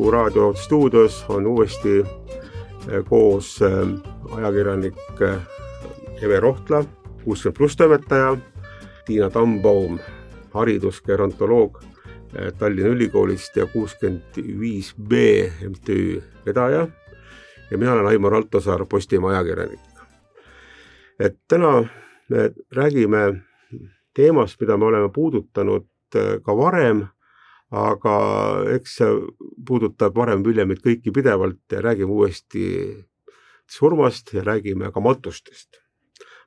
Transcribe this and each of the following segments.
Kuku raadio stuudios on uuesti eh, koos eh, ajakirjanik eh, Eve Rohtla, kuuskümmend pluss toimetaja, Tiina Tambaum, haridusgerontoloog Tallinna Ülikoolist ja kuuskümmend viis B MTÜ vedaja ja mina olen Aimar Altosaar, Postimehe ajakirjanik. et täna me räägime teemast, mida me oleme puudutanud ka varem aga eks see puudutab varem-hiljem meid kõiki pidevalt ja räägime uuesti surmast ja räägime ka matustest.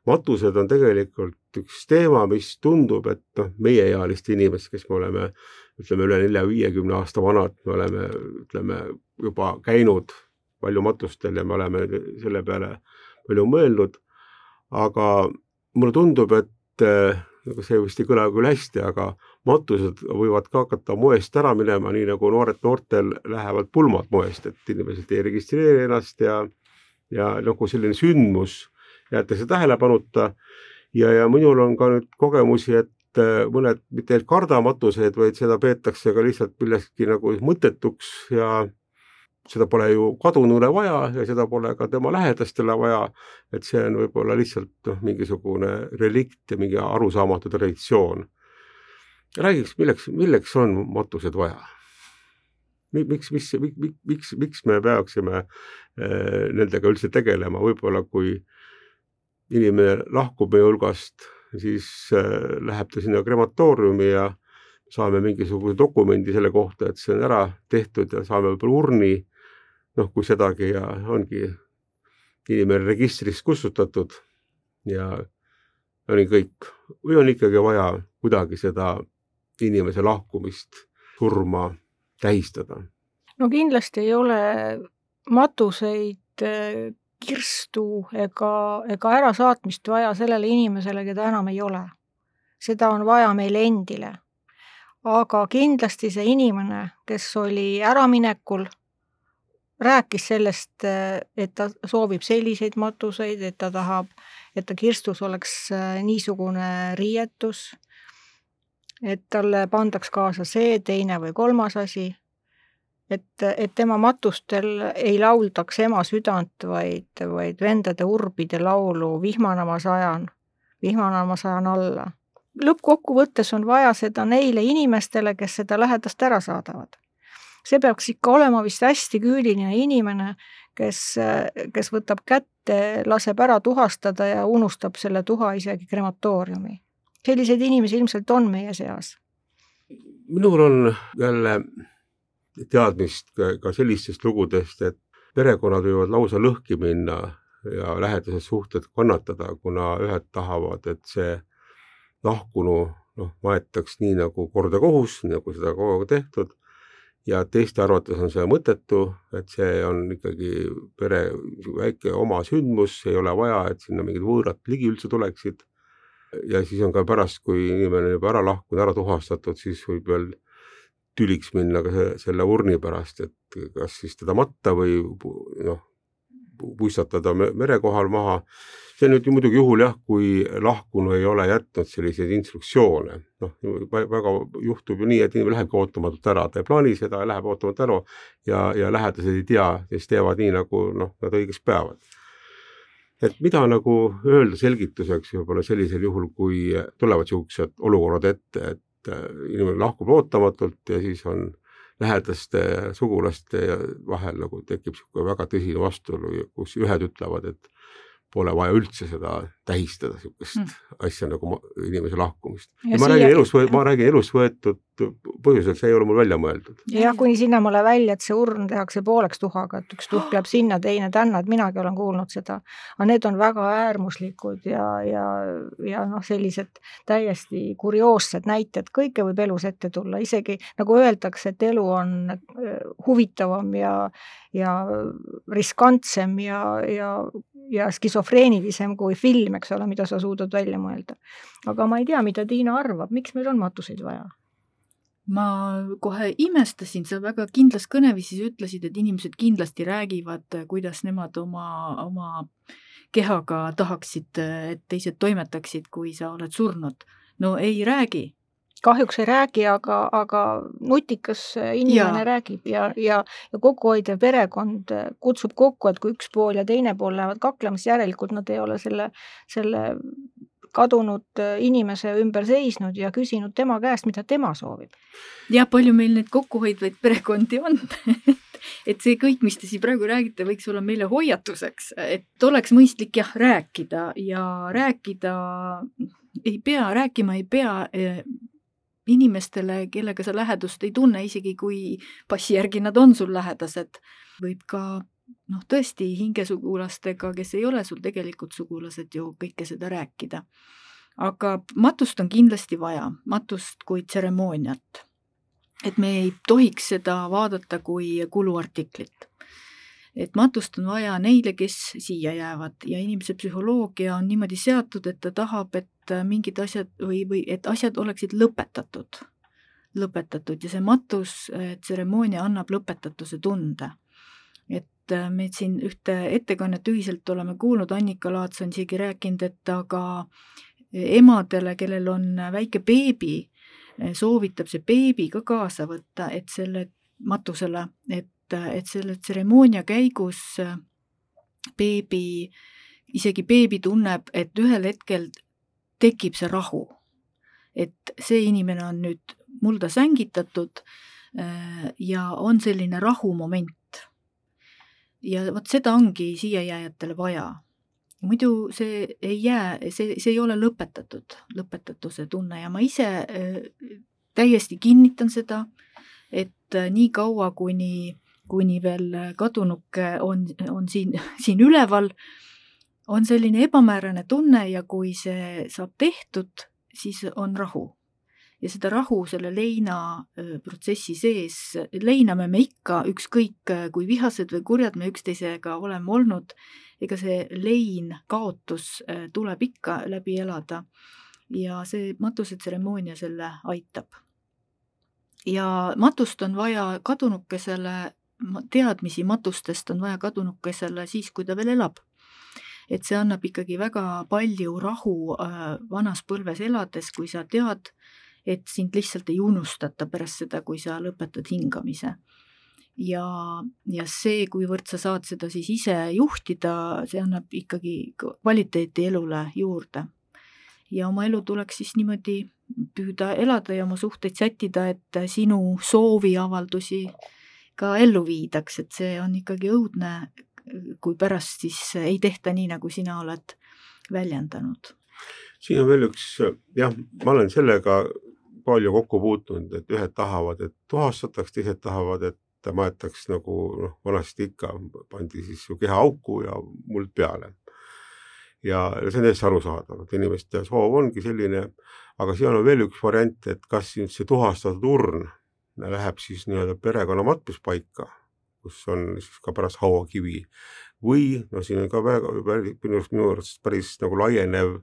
matused on tegelikult üks teema, mis tundub, et noh, meieealiste inimest, kes me oleme, ütleme üle nelja-viiekümne aasta vanad, me oleme, ütleme juba käinud palju matustel ja me oleme selle peale palju mõelnud. aga mulle tundub, et see vist ei kõla küll hästi, aga matused võivad ka hakata moest ära minema, nii nagu noored noortel lähevad pulmad moest, et inimesed ei registreeri ennast ja, ja nagu selline sündmus jäetakse tähelepanuta. ja, ja minul on ka nüüd kogemusi, et äh, mõned mitte ei karda matuseid, vaid seda peetakse ka lihtsalt millekski nagu mõttetuks ja seda pole ju kadunule vaja ja seda pole ka tema lähedastele vaja. et see on võib-olla lihtsalt noh, mingisugune relikt ja mingi arusaamatu traditsioon räägiks, milleks, milleks on matused vaja? miks, mis, miks, miks, miks me peaksime äh, nendega üldse tegelema, võib-olla kui inimene lahkub meie hulgast, siis äh, läheb ta sinna krematooriumi ja saame mingisuguse dokumendi selle kohta, et see on ära tehtud ja saame võib-olla urni, noh, kui sedagi ja ongi inimene registrist kustutatud ja on kõik või on ikkagi vaja kuidagi seda inimese lahkumist, surma tähistada? no kindlasti ei ole matuseid, äh, kirstu ega, ega ärasaatmist vaja sellele inimesele, keda enam ei ole. seda on vaja meile endile. aga kindlasti see inimene, kes oli äraminekul, rääkis sellest, et ta soovib selliseid matuseid, et ta tahab, et ta kirstus oleks äh, niisugune riietus et talle pandaks kaasa see, teine või kolmas asi, et, et tema matustel ei lauldaks ema südant, vaid, vaid vendade urbide laulu Vihmana ma sajan, vihmana ma sajan alla. lõppkokkuvõttes on vaja seda neile inimestele, kes seda lähedast ära saadavad. See peaks ikka olema vist hästi küüniline inimene, kes, kes võtab kätte, laseb ära tuhastada ja unustab selle tuha isegi krematooriumi selliseid inimesi ilmselt on meie seas. minul on jälle teadmist ka sellistest lugudest, et perekonnad võivad lausa lõhki minna ja lähedased suhted kannatada, kuna ühed tahavad, et see lahkunu noh, maetaks nii nagu kord ja kohus, nii nagu seda kogu aeg tehtud ja teiste arvates on see mõttetu, et see on ikkagi pere väike oma sündmus, ei ole vaja, et sinna mingid võõrad ligi üldse tuleksid. Ja siis on ka pärast, kui inimene juba ära lahkunud, ära tuhastatud, siis võib veel tüliks minna ka selle urni pärast, et kas siis teda matta või noh, puistatada mere kohal maha. see nüüd muidugi juhul jah, kui lahkunu ei ole jätnud selliseid instruktsioone, noh väga juhtub ju nii, et inimene lähebki ootamatult ära, ta ei plaani seda läheb ootamatult ära ja, ja lähedased ei tea, siis teevad nii, nagu noh, nad õigeks peavad et mida nagu öelda selgituseks võib-olla sellisel juhul, kui tulevad niisugused olukorrad ette, et äh, inimene lahkub ootamatult ja siis on lähedaste sugulaste vahel nagu tekib niisugune väga tõsine vastuolu, kus ühed ütlevad, et pole vaja üldse seda tähistada, niisugust mm. asja nagu inimese lahkumist. ja ma räägin elus, ma räägin elus võetud põhjusel, see ei ole mul välja mõeldud. jah, kuni sinnamaale välja, et see urn tehakse pooleks tuhaga, et üks tuhk jääb sinna, teine tänna, et minagi olen kuulnud seda. aga need on väga äärmuslikud ja, ja, ja noh, sellised täiesti kurioossed näited, kõike võib elus ette tulla, isegi nagu öeldakse, et elu on äh, huvitavam ja, ja riskantsem ja, ja ja skisofreenilisem kui film, eks ole, mida sa suudad välja mõelda. aga ma ei tea, mida Tiina arvab, miks meil on matuseid vaja? ma kohe imestasin, sa väga kindlas kõneviisis ütlesid, et inimesed kindlasti räägivad, kuidas nemad oma, oma kehaga tahaksid, et teised toimetaksid, kui sa oled surnud. no ei räägi. Kahjuks ei räägi, aga, aga nutikas inimene ja. räägib ja, ja, ja kokkuhoidev perekond kutsub kokku, et kui üks pool ja teine pool lähevad kaklema, siis järelikult nad ei ole selle, selle kadunud inimese ümber seisnud ja küsinud tema käest, mida tema soovib. ja palju meil neid kokkuhoidvaid perekondi on et see kõik, mis te siin praegu räägite, võiks olla meile hoiatuseks, et oleks mõistlik jah, rääkida ja rääkida ei pea, rääkima ei pea eh, inimestele, kellega sa lähedust ei tunne, isegi kui passi järgi nad on sul lähedased, võib ka noh, tõesti hingesugulastega, kes ei ole sul tegelikult sugulased ju kõike seda rääkida. aga matust on kindlasti vaja, matust kui tseremooniat. et me ei tohiks seda vaadata kui kuluartiklit et matust on vaja neile, kes siia jäävad ja inimese psühholoogia on niimoodi seatud, et ta tahab, et mingid asjad või, või et asjad oleksid lõpetatud, lõpetatud ja see matustseremoonia annab lõpetatuse tunde. et äh, me siin ühte ettekannet ühiselt oleme kuulnud, Annika Laats on isegi rääkinud, et aga emadele, kellel on väike beebi, soovitab see beebi ka kaasa võtta, et selle matusele, et et, et selle tseremoonia käigus äh, beebi, isegi beebi tunneb, et ühel hetkel tekib see rahu. et see inimene on nüüd mulda sängitatud äh, ja on selline rahumoment. ja vot seda ongi siiajääjatele vaja. muidu see ei jää, see, see ei ole lõpetatud, lõpetatuse tunne ja ma ise äh, täiesti kinnitan seda, et nii kaua, kuni kuni veel kadunuke on, on siin, siin üleval, on selline ebamäärane tunne ja kui see saab tehtud, siis on rahu. ja seda rahu selle leina protsessi sees leiname me ikka, ükskõik kui vihased või kurjad me üksteisega oleme olnud, ega see lein, kaotus tuleb ikka läbi elada. ja see matusetseremoonia selle aitab. ja matust on vaja kadunukesele teadmisi matustest on vaja kadunukesele siis, kui ta veel elab. Et see annab ikkagi väga palju rahu äh, vanas põlves elades, kui sa tead, et sind lihtsalt ei unustata pärast seda, kui sa lõpetad hingamise. ja, ja see, kuivõrd sa saad seda siis ise juhtida, see annab ikkagi kvaliteeti elule juurde. ja oma elu tuleks siis niimoodi püüda elada ja oma suhteid sättida, et sinu sooviavaldusi ka ellu viidaks, et see on ikkagi õudne, kui pärast siis ei tehta nii, nagu sina oled väljendanud. siin on veel üks, jah, ma olen sellega palju kokku puutunud, et ühed tahavad, et tuhastataks, teised tahavad, et maetaks nagu noh, vanasti ikka pandi siis ju keha auku ja muld peale. ja see on täiesti arusaadav, et inimeste soov ongi selline, aga seal on veel üks variant, et kas see tuhastatud urn läheb siis nii-öelda perekonna matmispaika, kus on siis ka pärast hauakivi või no siin on ka väga minu arust, minu arust päris nagu laienev,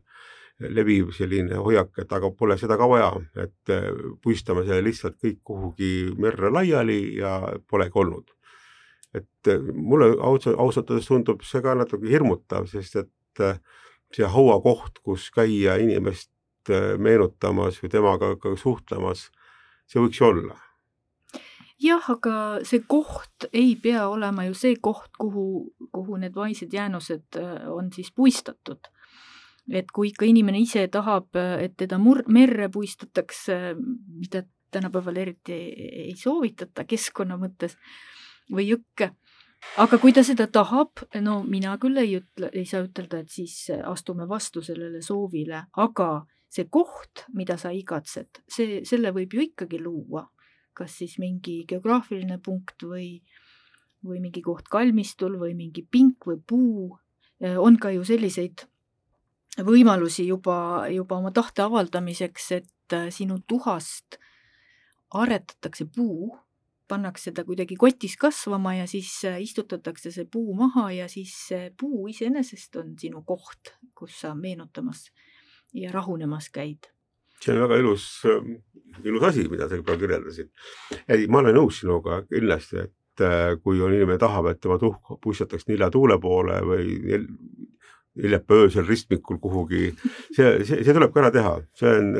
leviv selline hoiak, et aga pole seda ka vaja, et eh, puistame selle lihtsalt kõik kuhugi merre laiali ja polegi olnud. et eh, mulle ausalt, ausalt öeldes tundub see ka natuke hirmutav, sest et eh, see hauakoht, kus käia inimest meenutamas või temaga ka suhtlemas, see võiks ju olla jah, aga see koht ei pea olema ju see koht, kuhu, kuhu need vaised jäänused äh, on siis puistatud. et kui ikka inimene ise tahab, äh, et teda mur-, merre puistatakse, mida tänapäeval eriti ei soovitata keskkonna mõttes, või jõkke, aga kui ta seda tahab, no mina küll ei ütle, ei saa ütelda, et siis astume vastu sellele soovile, aga see koht, mida sa igatsed, see, selle võib ju ikkagi luua kas siis mingi geograafiline punkt või, või mingi koht kalmistul või mingi pink või puu. Äh, on ka ju selliseid võimalusi juba, juba oma tahte avaldamiseks, et äh, sinu tuhast aretatakse puu, pannakse ta kuidagi kotis kasvama ja siis äh, istutatakse see puu maha ja siis see puu iseenesest on sinu koht, kus sa meenutamas ja rahunemas käid see on väga ilus, ilus asi, mida sa juba kirjeldasid. ei, ma olen nõus sinuga kindlasti, et äh, kui on inimene tahab, et tema tuhk puistataks neljatuule poole või neljapäeva öösel ristmikul kuhugi, see, see, see tuleb ka ära teha, see on,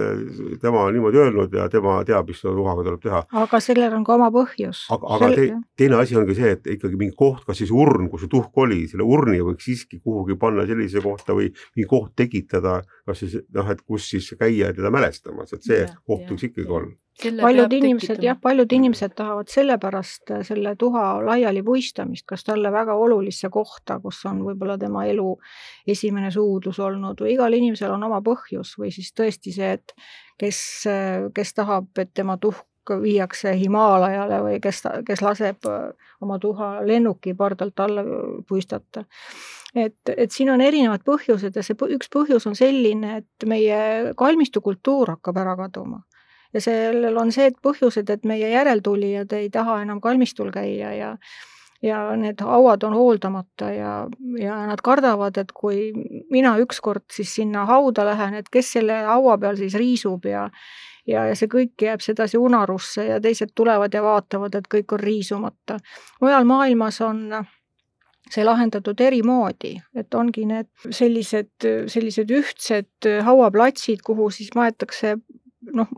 tema on niimoodi öelnud ja tema teab, mis tuhaga tuleb teha. aga sellel on ka oma põhjus. aga, aga te, teine asi ongi see, et ikkagi mingi koht, kas siis urn, kus see tuhk oli, selle urni võiks siiski kuhugi panna sellisesse kohta või mingi koht tekitada, kas siis noh, et kus siis käia teda mälestamas, et see ja, koht võiks ikkagi olla paljud inimesed jah, paljud inimesed tahavad sellepärast äh, selle tuha laiali puistamist, kas talle väga olulisse kohta, kus on võib-olla tema elu esimene suudlus olnud või igal inimesel on oma põhjus või siis tõesti see, et kes, äh, kes tahab, et tema tuhk viiakse Himaalajale või kes, kes laseb äh, oma tuha lennuki pardalt alla puistata. et, et siin on erinevad põhjused ja see üks põhjus on selline, et meie kalmistukultuur hakkab ära kaduma ja sellel on see põhjused, et meie järeltulijad ei taha enam kalmistul käia ja ja need hauad on hooldamata ja, ja nad kardavad, et kui mina ükskord siis sinna hauda lähen, et kes selle haua peal siis riisub ja ja, ja see kõik jääb sedasi unarusse ja teised tulevad ja vaatavad, et kõik on riisumata. mujal maailmas on see lahendatud eri moodi, et ongi need sellised, sellised ühtsed hauaplatsid, kuhu siis maetakse noh,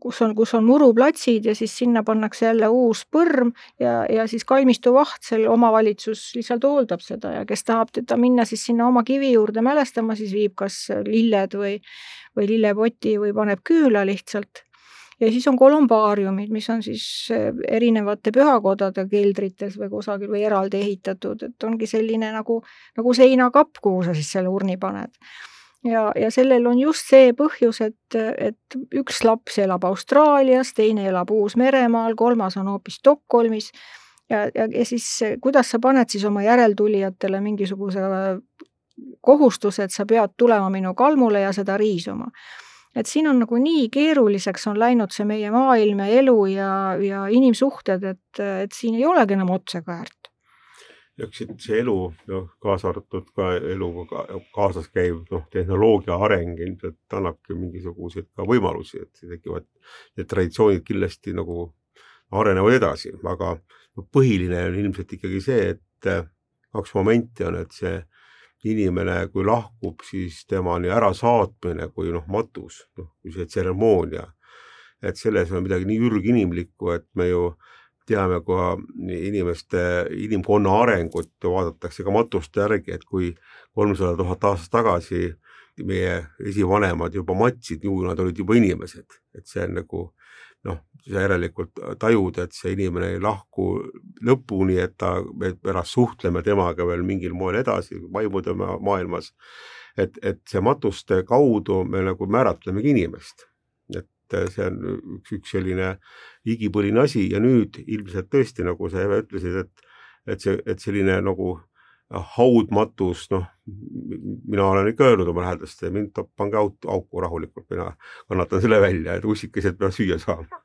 kus on, kus on muruplatsid ja siis sinna pannakse jälle uus põrm ja, ja siis kalmistu vaht, seal omavalitsus lihtsalt hooldab seda ja kes tahab teda minna siis sinna oma kivi juurde mälestama, siis viib kas lilled või, või lillepoti või paneb küüla lihtsalt. ja siis on kolumbaariumid, mis on siis erinevate pühakodade keldrites või kusagil või eraldi ehitatud, et ongi selline nagu, nagu seinakapp, kuhu sa siis selle urni paned ja, ja sellel on just see põhjus, et, et üks laps elab Austraalias, teine elab Uus-Meremaal, kolmas on hoopis Stockholmis ja, ja, ja siis kuidas sa paned siis oma järeltulijatele mingisuguse kohustuse, et sa pead tulema minu kalmule ja seda riisuma. et siin on nagu nii keeruliseks on läinud see meie maailm ja elu ja, ja inimsuhted, et, et siin ei olegi enam otsekäärt eks see elu, noh, kaasa arvatud ka eluga kaasas käiv noh, tehnoloogia areng ilmselt annabki mingisuguseid ka võimalusi, et tekivad need traditsioonid kindlasti nagu arenevad edasi, aga no, põhiline on ilmselt ikkagi see, et äh, kaks momenti on, et see inimene, kui lahkub, siis tema nii ärasaatmine kui noh, matus, noh, kui see tseremoonia, et selles on midagi nii ürginimlikku, et me ju äh, teame ka inimeste, inimkonna arengut vaadatakse ka matuste järgi, et kui kolmsada tuhat aastat tagasi meie esivanemad juba matsid, ju nad olid juba inimesed, et see on nagu noh, sa järelikult tajud, et see inimene ei lahku lõpuni, et ta, me pärast suhtleme temaga veel mingil moel edasi vaimude maailmas. et, et see matuste kaudu me nagu määratlemegi inimest et see on üks, üks selline igipõline asi. Ja nüüd ilmselt tõesti, nagu sa Eve ütlesid, et, et see, et selline nagu haudmatus, noh, mina olen ikka öelnud oma lähedastele, mind pange aut, auku rahulikult, mina kannatan selle välja, et ussikesed peavad süüa saama.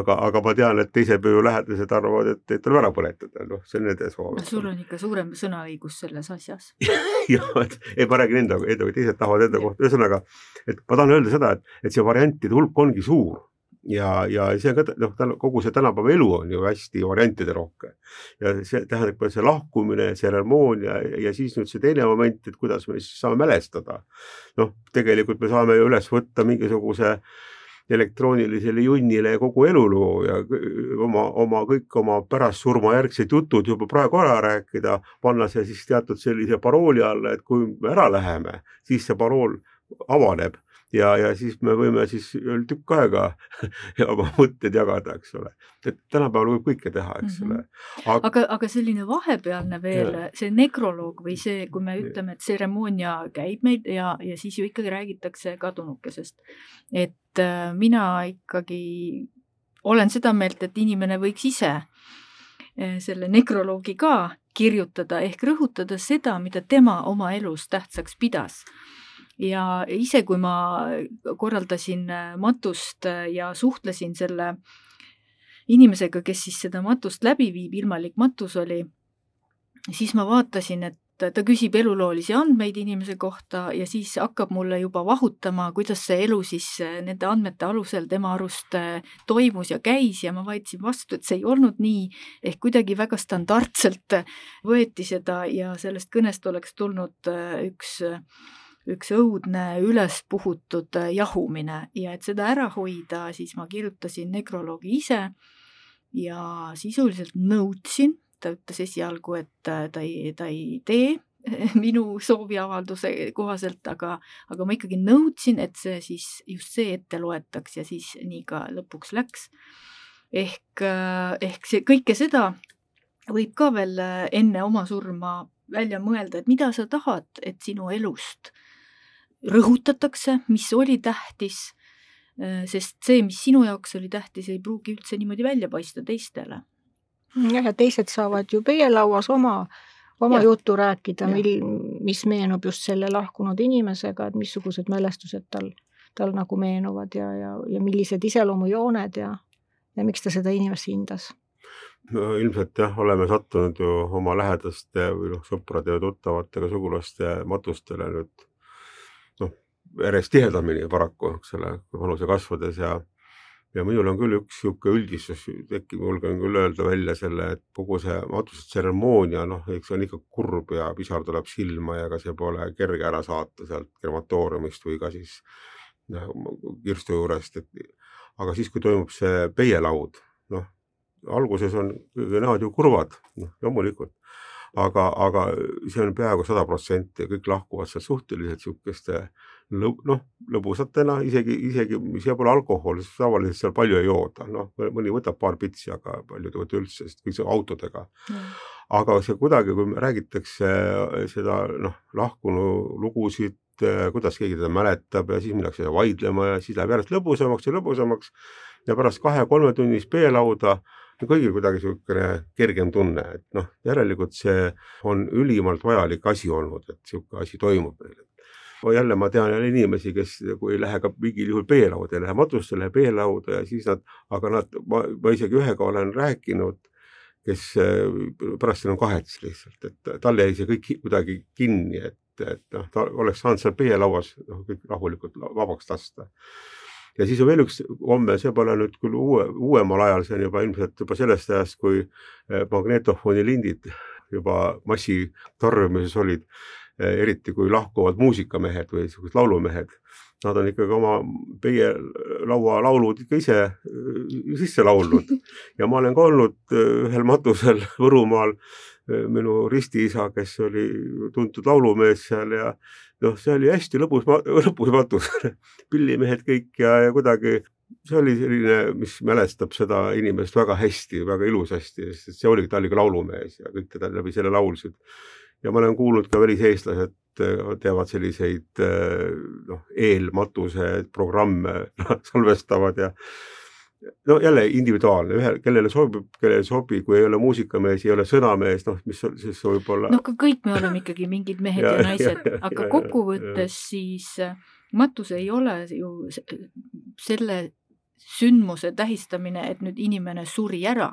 aga, aga ma tean, et teise pöö lähedased arvavad, et, et tuleb ära põletada, noh, see on nende soov. sul on ikka suurem sõnaõigus selles asjas jah, et ei, ma räägin enda, enda, teised tahavad enda kohta, ühesõnaga, et ma tahan öelda seda, et, et see variantide hulk ongi suur ja, ja see ka noh, kogu see tänapäeva elu on ju hästi variantide rohke ja see tähendab ka see lahkumine, tseremoonia ja siis nüüd see teine moment, et kuidas me siis saame mälestada. noh, tegelikult me saame ju üles võtta mingisuguse elektroonilisele junnile kogu eluloo ja oma, oma kõik oma pärast surmajärgsed jutud juba praegu ära rääkida, panna see siis teatud sellise parooli alla, et kui me ära läheme, siis see parool avaneb ja, ja siis me võime siis tükk aega oma mõtteid jagada, eks ole. et tänapäeval võib kõike teha, eks ole mm -hmm. aga, aga, aga selline vahepealne veel, see nekroloog või see, kui me ütleme, et tseremoonia käib meil ja, ja siis ju ikkagi räägitakse kadunukesest. et äh, mina ikkagi olen seda meelt, et inimene võiks ise äh, selle nekroloogi ka kirjutada ehk rõhutada seda, mida tema oma elus tähtsaks pidas ja ise, kui ma korraldasin äh, matust äh, ja suhtlesin selle inimesega, kes siis seda matust läbi viib, ilmalik matus oli, siis ma vaatasin, et ta küsib eluloolisi andmeid inimese kohta ja siis hakkab mulle juba vahutama, kuidas see elu siis äh, nende andmete alusel tema arust toimus ja käis ja ma vaidlesin vastu, et see ei olnud nii, ehk kuidagi väga standardselt võeti seda ja sellest kõnest oleks tulnud üks üks õudne üles puhutud jahumine ja et seda ära hoida, siis ma kirjutasin nekroloogi ise ja sisuliselt nõudsin ta ütles esialgu, et äh, ta ei, ta ei tee minu sooviavalduse kohaselt, aga, aga ma ikkagi nõudsin, et see siis just see ette loetaks ja siis nii ka lõpuks läks. ehk, äh, ehk see kõike seda võib ka veel äh, enne oma surma välja mõelda, et mida sa tahad, et sinu elust rõhutatakse, mis oli tähtis, sest see, mis sinu jaoks oli tähtis, ei pruugi üldse niimoodi välja paista teistele. Jah, ja teised saavad ju peielauas oma, oma ja. juttu rääkida, mil, mis meenub just selle lahkunud inimesega, et missugused mälestused tal, tal nagu meenuvad ja, ja, ja millised iseloomujooned ja, ja miks ta seda inimest hindas. No ilmselt jah, oleme sattunud ju oma lähedaste või noh, sõprade ja tuttavatega sugulaste matustele nüüd järjest tihedamini paraku, eks ole, vanuse kasvades ja ja minul on küll üks niisugune üldistus tekib, julgen küll öelda välja selle, et kogu see matustsetseremoonia, noh, eks see on ikka kurb ja pisar tuleb silma ja ega see pole kerge ära saata sealt krematooriumist või ka siis noh, kirstu juurest, et aga siis, kui toimub see peielaud, noh, alguses on näod ju kurvad, noh, loomulikult aga, aga see on peaaegu sada protsenti, kõik lahkuvad sealt suhteliselt niisuguste lõb, noh, lõbusatena, isegi, isegi, see pole alkohol, sest tavaliselt seal palju ei jooda, noh, mõni võtab paar pitsi, aga paljud ei võta üldse, sest kõik see autodega mm.. aga see kuidagi, kui räägitakse seda, noh, lahkunu lugusid, kuidas keegi teda mäletab ja siis minnakse vaidlema ja siis läheb järjest lõbusamaks ja lõbusamaks ja pärast kahe-kolmetunnist peelauda kõigil kuidagi niisugune kergem tunne, et noh, järelikult see on ülimalt vajalik asi olnud, et niisugune asi toimub meil. Jälle ma tean jälle inimesi, kes nagu ei lähe ka mingil juhul peelauda, ei lähe matustele peelauda ja siis nad, aga nad, ma, ma isegi ühega olen rääkinud, kes pärast enam kahetses lihtsalt, et tal jäi see kõik kuidagi kinni, et, et noh, ta oleks saanud seal peelauas noh, kõik rahulikult vabaks lasta. Ja siis on veel üks homme, see pole nüüd küll uue, uuemal ajal, see on juba ilmselt juba sellest ajast, kui eh, magnetofoni lindid juba massitarvimises olid, eh, eriti kui lahkuvad muusikamehed või niisugused laulumehed. Nad on ikkagi oma peie laua laulud ikka ise eh, sisse laulnud ja ma olen ka olnud ühel matusel Võrumaal minu ristiisa, kes oli tuntud laulumees seal ja noh, see oli hästi lõbus, lõbus matus pillimehed kõik ja, ja kuidagi see oli selline, mis mälestab seda inimest väga hästi, väga ilusasti, sest see oli, ta oli ka laulumees ja kõik teda läbi selle laulsid. Ja ma olen kuulnud ka väliseestlased äh, teevad selliseid äh, noh, eelmatuse programme salvestavad ja no jälle individuaalne, ühel, kellele sobib, kellele ei sobi, kui ei ole muusikamees, ei ole sõnamees, noh, mis siis võib olla. noh, kõik me oleme ikkagi mingid mehed ja, ja naised, aga kokkuvõttes siis äh, matus ei ole ju selle sündmuse tähistamine, et nüüd inimene suri ära,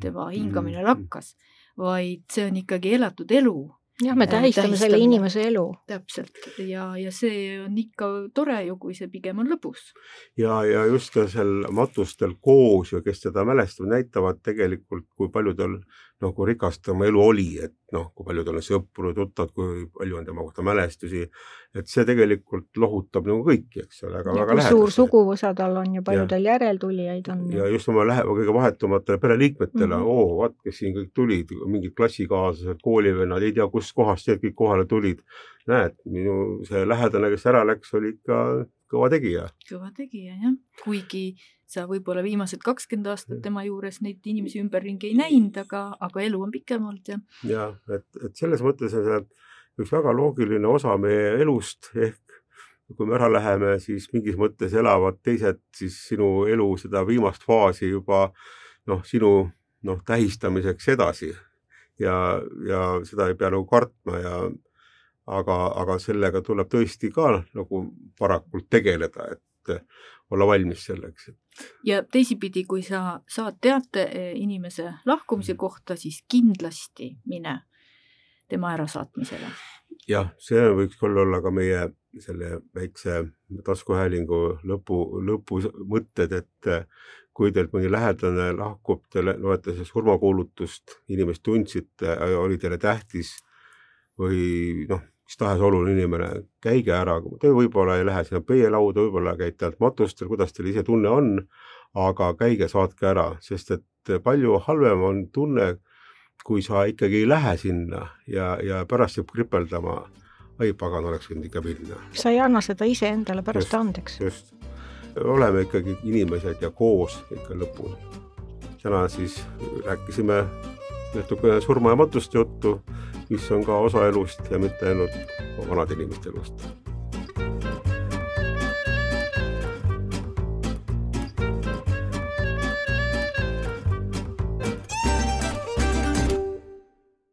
tema hingamine mm. lakkas, vaid see on ikkagi elatud elu jah, me tähistame selle inimese elu. täpselt ja, ja see on ikka tore ju, kui see pigem on lõbus. ja, ja just seal matustel koos ja kes seda mälestavad, näitavad tegelikult, kui palju tal nagu rikas tema elu oli, et noh, kui palju tal on sõpru, tuttavad, kui palju on tema kohta mälestusi. et see tegelikult lohutab nagu kõiki, eks ole, aga väga lähedasi. suur suguvõsa tal on ja palju tal järeltulijaid on. ja just oma lähe-, kõige vahetumatele pereliikmetele mm, -hmm. oo, vaat, kes siin kõik tulid, mingid klassikaaslased, koolivennad, ei tea kustkohast need kõik kohale tulid. näed, minu see lähedane, kes ära läks, oli ikka kõva tegija. kõva tegija jah, kuigi sa võib-olla viimased kakskümmend aastat tema juures neid inimesi ümberringi ei näinud, aga, aga elu on pikem olnud ja. ja et, et selles mõttes on see üks väga loogiline osa meie elust ehk kui me ära läheme, siis mingis mõttes elavad teised siis sinu elu seda viimast faasi juba noh, sinu noh, tähistamiseks edasi ja, ja seda ei pea nagu kartma ja aga, aga sellega tuleb tõesti ka nagu varakult tegeleda, et olla valmis selleks. ja teisipidi, kui sa saad teate eh, inimese lahkumise kohta, siis kindlasti mine tema ärasaatmisele. jah, see võiks küll olla ka meie selle väikse taskuhäälingu lõpu, lõpumõtted, et kui teilt mõni lähedane lahkub, te loete seda surmakuulutust, inimest tundsite, oli teile tähtis või noh, mis tahes oluline inimene, käige ära, te võib-olla ei lähe sinna pöielauda, võib-olla käite ainult matustel, kuidas teil ise tunne on, aga käige, saatke ära, sest et palju halvem on tunne, kui sa ikkagi ei lähe sinna ja, ja pärast jääb kripeldama. ai pagan, oleks võinud ikka minna. sa ei anna seda iseendale pärast just, andeks. just, oleme ikkagi inimesed ja koos ikka lõpuni. täna siis rääkisime natukene surma ja matuste juttu, mis on ka osa elust ja mitte ainult vanade inimeste elust.